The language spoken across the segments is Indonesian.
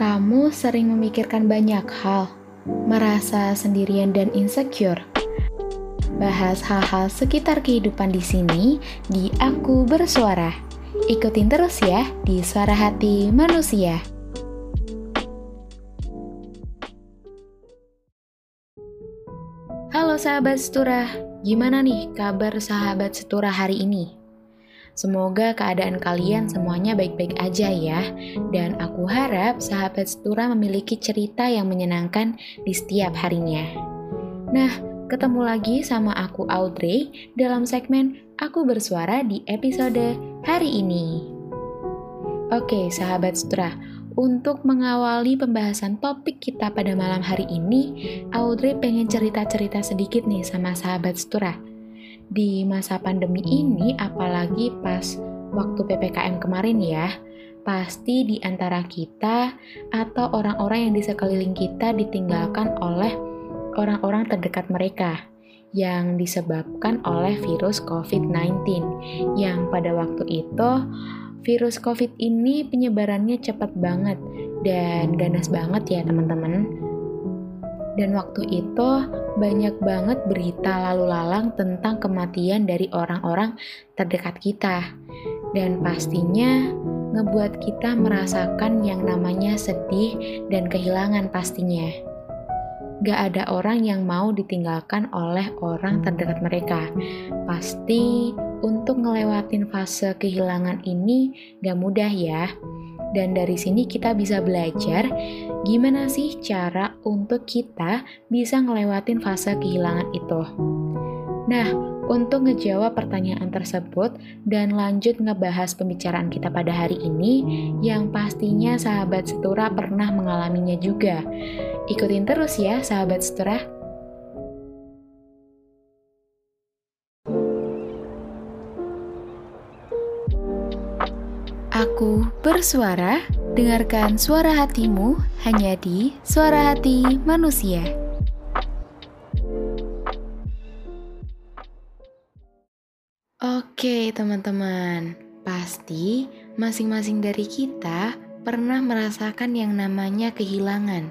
Kamu sering memikirkan banyak hal, merasa sendirian dan insecure. Bahas hal-hal sekitar kehidupan di sini di Aku Bersuara. Ikutin terus ya di Suara Hati Manusia. Halo sahabat setura, gimana nih kabar sahabat setura hari ini? Semoga keadaan kalian semuanya baik-baik aja ya. Dan aku harap sahabat setura memiliki cerita yang menyenangkan di setiap harinya. Nah, ketemu lagi sama aku Audrey dalam segmen Aku Bersuara di episode hari ini. Oke, sahabat setura, untuk mengawali pembahasan topik kita pada malam hari ini, Audrey pengen cerita-cerita sedikit nih sama sahabat setura di masa pandemi ini, apalagi pas waktu PPKM kemarin ya, pasti di antara kita atau orang-orang yang di sekeliling kita ditinggalkan oleh orang-orang terdekat mereka yang disebabkan oleh virus COVID-19 yang pada waktu itu virus COVID ini penyebarannya cepat banget dan ganas banget ya teman-teman dan waktu itu banyak banget berita lalu lalang tentang kematian dari orang-orang terdekat kita. Dan pastinya ngebuat kita merasakan yang namanya sedih dan kehilangan pastinya. Gak ada orang yang mau ditinggalkan oleh orang terdekat mereka. Pasti untuk ngelewatin fase kehilangan ini gak mudah ya. Dan dari sini kita bisa belajar gimana sih cara untuk kita bisa ngelewatin fase kehilangan itu. Nah, untuk ngejawab pertanyaan tersebut dan lanjut ngebahas pembicaraan kita pada hari ini yang pastinya sahabat setura pernah mengalaminya juga. Ikutin terus ya sahabat setura. Aku bersuara, dengarkan suara hatimu hanya di Suara Hati Manusia. Oke, teman-teman, pasti masing-masing dari kita pernah merasakan yang namanya kehilangan.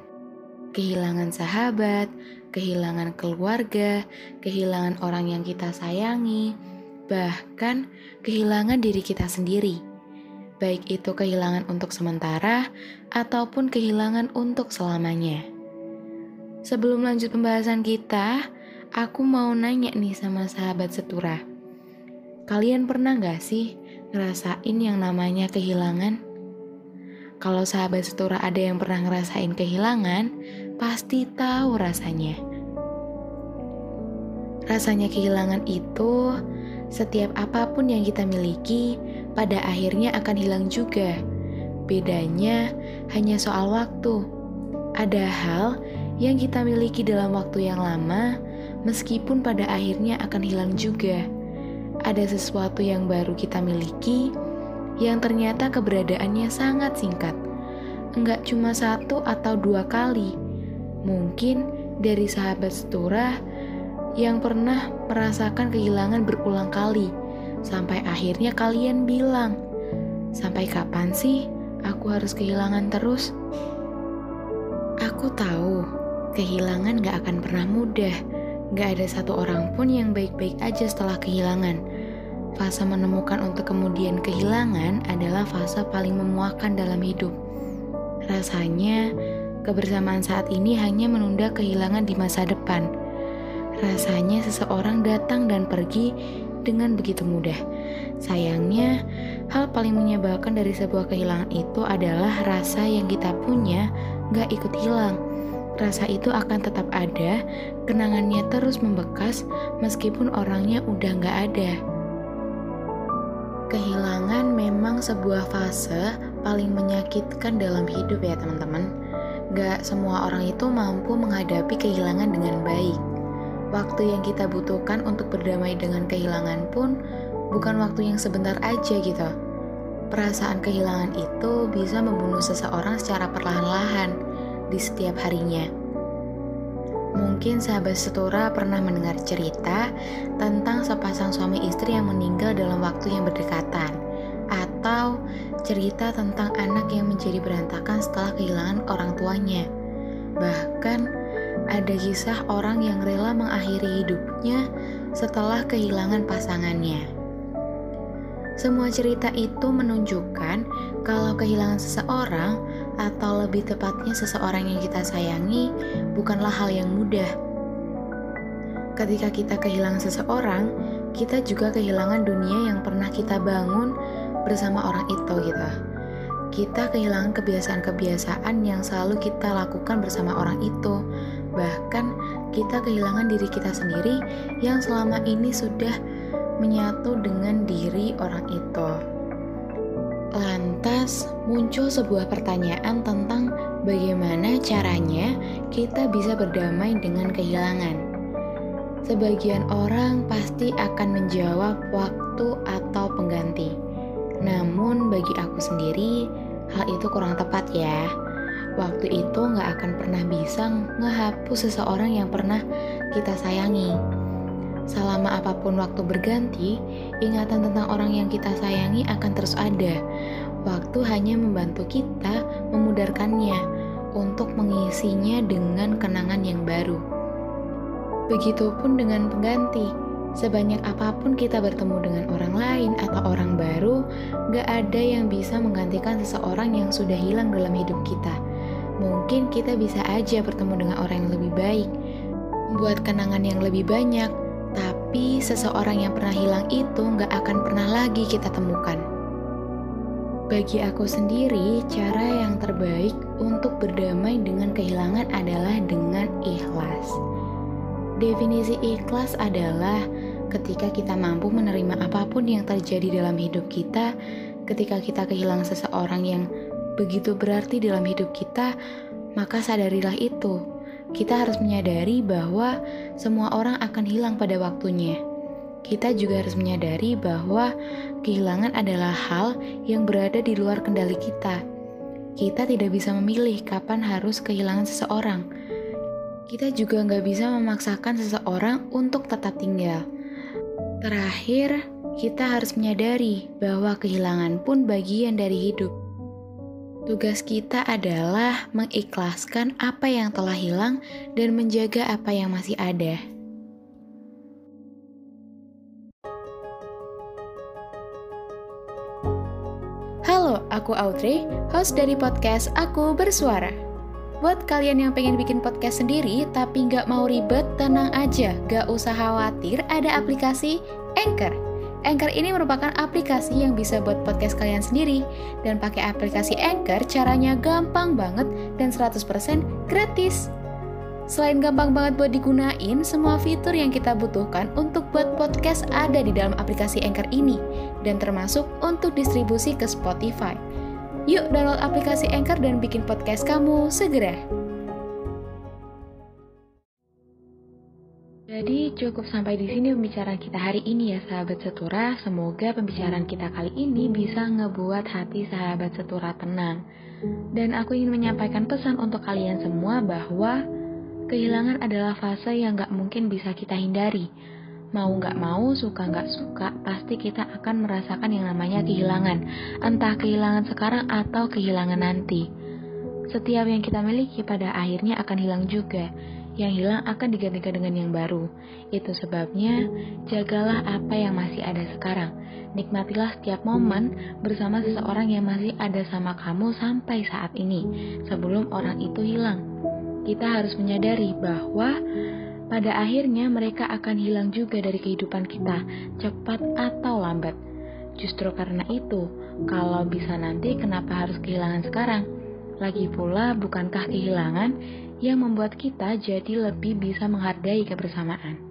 Kehilangan sahabat, kehilangan keluarga, kehilangan orang yang kita sayangi, bahkan kehilangan diri kita sendiri baik itu kehilangan untuk sementara ataupun kehilangan untuk selamanya. Sebelum lanjut pembahasan kita, aku mau nanya nih sama sahabat setura. Kalian pernah gak sih ngerasain yang namanya kehilangan? Kalau sahabat setura ada yang pernah ngerasain kehilangan, pasti tahu rasanya. Rasanya kehilangan itu setiap apa pun yang kita miliki pada akhirnya akan hilang juga. Bedanya hanya soal waktu. Ada hal yang kita miliki dalam waktu yang lama, meskipun pada akhirnya akan hilang juga. Ada sesuatu yang baru kita miliki, yang ternyata keberadaannya sangat singkat. Enggak cuma satu atau dua kali. Mungkin dari sahabat setura yang pernah merasakan kehilangan berulang kali Sampai akhirnya kalian bilang, sampai kapan sih aku harus kehilangan terus? Aku tahu, kehilangan gak akan pernah mudah. Gak ada satu orang pun yang baik-baik aja setelah kehilangan. Fase menemukan untuk kemudian kehilangan adalah fase paling memuakkan dalam hidup. Rasanya, kebersamaan saat ini hanya menunda kehilangan di masa depan. Rasanya seseorang datang dan pergi dengan begitu mudah. Sayangnya, hal paling menyebalkan dari sebuah kehilangan itu adalah rasa yang kita punya gak ikut hilang. Rasa itu akan tetap ada, kenangannya terus membekas meskipun orangnya udah gak ada. Kehilangan memang sebuah fase paling menyakitkan dalam hidup ya teman-teman. Gak semua orang itu mampu menghadapi kehilangan dengan baik waktu yang kita butuhkan untuk berdamai dengan kehilangan pun bukan waktu yang sebentar aja gitu. Perasaan kehilangan itu bisa membunuh seseorang secara perlahan-lahan di setiap harinya. Mungkin sahabat setura pernah mendengar cerita tentang sepasang suami istri yang meninggal dalam waktu yang berdekatan. atau cerita tentang anak yang menjadi berantakan setelah kehilangan orang tuanya. Bahkan ada kisah orang yang rela mengakhiri hidupnya setelah kehilangan pasangannya. Semua cerita itu menunjukkan kalau kehilangan seseorang, atau lebih tepatnya seseorang yang kita sayangi, bukanlah hal yang mudah. Ketika kita kehilangan seseorang, kita juga kehilangan dunia yang pernah kita bangun bersama orang itu gitu. Kita kehilangan kebiasaan-kebiasaan yang selalu kita lakukan bersama orang itu. Bahkan kita kehilangan diri kita sendiri yang selama ini sudah menyatu dengan diri orang itu. Lantas muncul sebuah pertanyaan tentang bagaimana caranya kita bisa berdamai dengan kehilangan. Sebagian orang pasti akan menjawab waktu atau pengganti. Namun bagi aku sendiri, hal itu kurang tepat ya. Waktu itu nggak akan pernah bisa ngehapus seseorang yang pernah kita sayangi. Selama apa pun waktu berganti, ingatan tentang orang yang kita sayangi akan terus ada. Waktu hanya membantu kita memudarkannya untuk mengisinya dengan kenangan yang baru. Begitupun dengan pengganti. Sebanyak apa pun kita bertemu dengan orang lain atau orang baru, gak ada yang bisa menggantikan seseorang yang sudah hilang dalam hidup kita. Mungkin kita bisa aja bertemu dengan orang yang lebih baik, buat kenangan yang lebih banyak, tapi seseorang yang pernah hilang itu nggak akan pernah lagi kita temukan. Bagi aku sendiri, cara yang terbaik untuk berdamai dengan kehilangan adalah dengan ikhlas. Definisi ikhlas adalah ketika kita mampu menerima apa pun yang terjadi dalam hidup kita, ketika kita kehilangan seseorang yang begitu berarti dalam hidup kita, maka sadarilah itu kita harus menyadari bahwa semua orang akan hilang pada waktunya. Kita juga harus menyadari bahwa kehilangan adalah hal yang berada di luar kendali kita. Kita tidak bisa memilih kapan harus kehilangan seseorang. Kita juga nggak bisa memaksakan seseorang untuk tetap tinggal. Terakhir, kita harus menyadari bahwa kehilangan pun bagian dari hidup. Tugas kita adalah mengikhlaskan apa yang telah hilang dan menjaga apa yang masih ada. Halo, aku Audrey, host dari podcast Aku Bersuara. Buat kalian yang pengen bikin podcast sendiri tapi nggak mau ribet, tenang aja, gak usah khawatir ada aplikasi Anchor Anchor ini merupakan aplikasi yang bisa buat podcast kalian sendiri. Dan pakai aplikasi Anchor, caranya gampang banget dan 100% gratis. Selain gampang banget buat digunain, semua fitur yang kita butuhkan untuk buat podcast ada di dalam aplikasi Anchor ini, dan termasuk untuk distribusi ke Spotify. Yuk download aplikasi Anchor dan bikin podcast kamu segera. Jadi cukup sampai di sini pembicaraan kita hari ini ya sahabat setura. Semoga pembicaraan kita kali ini bisa ngebuat hati sahabat setura tenang. Dan aku ingin menyampaikan pesan untuk kalian semua bahwa kehilangan adalah fase yang gak mungkin bisa kita hindari. Mau gak mau, suka gak suka, pasti kita akan merasakan yang namanya kehilangan. Entah kehilangan sekarang atau kehilangan nanti. Setiap yang kita miliki pada akhirnya akan hilang juga yang hilang akan digantikan dengan yang baru. Itu sebabnya, jagalah apa yang masih ada sekarang. Nikmatilah setiap momen bersama seseorang yang masih ada sama kamu sampai saat ini, sebelum orang itu hilang. Kita harus menyadari bahwa pada akhirnya mereka akan hilang juga dari kehidupan kita, cepat atau lambat. Justru karena itu, kalau bisa nanti kenapa harus kehilangan sekarang? Lagi pula, bukankah kehilangan yang membuat kita jadi lebih bisa menghargai kebersamaan.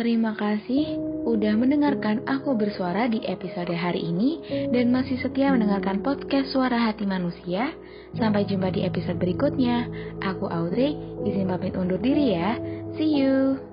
Terima kasih udah mendengarkan aku bersuara di episode hari ini dan masih setia mendengarkan podcast Suara Hati Manusia. Sampai jumpa di episode berikutnya. Aku Audrey, izin pamit undur diri ya. See you.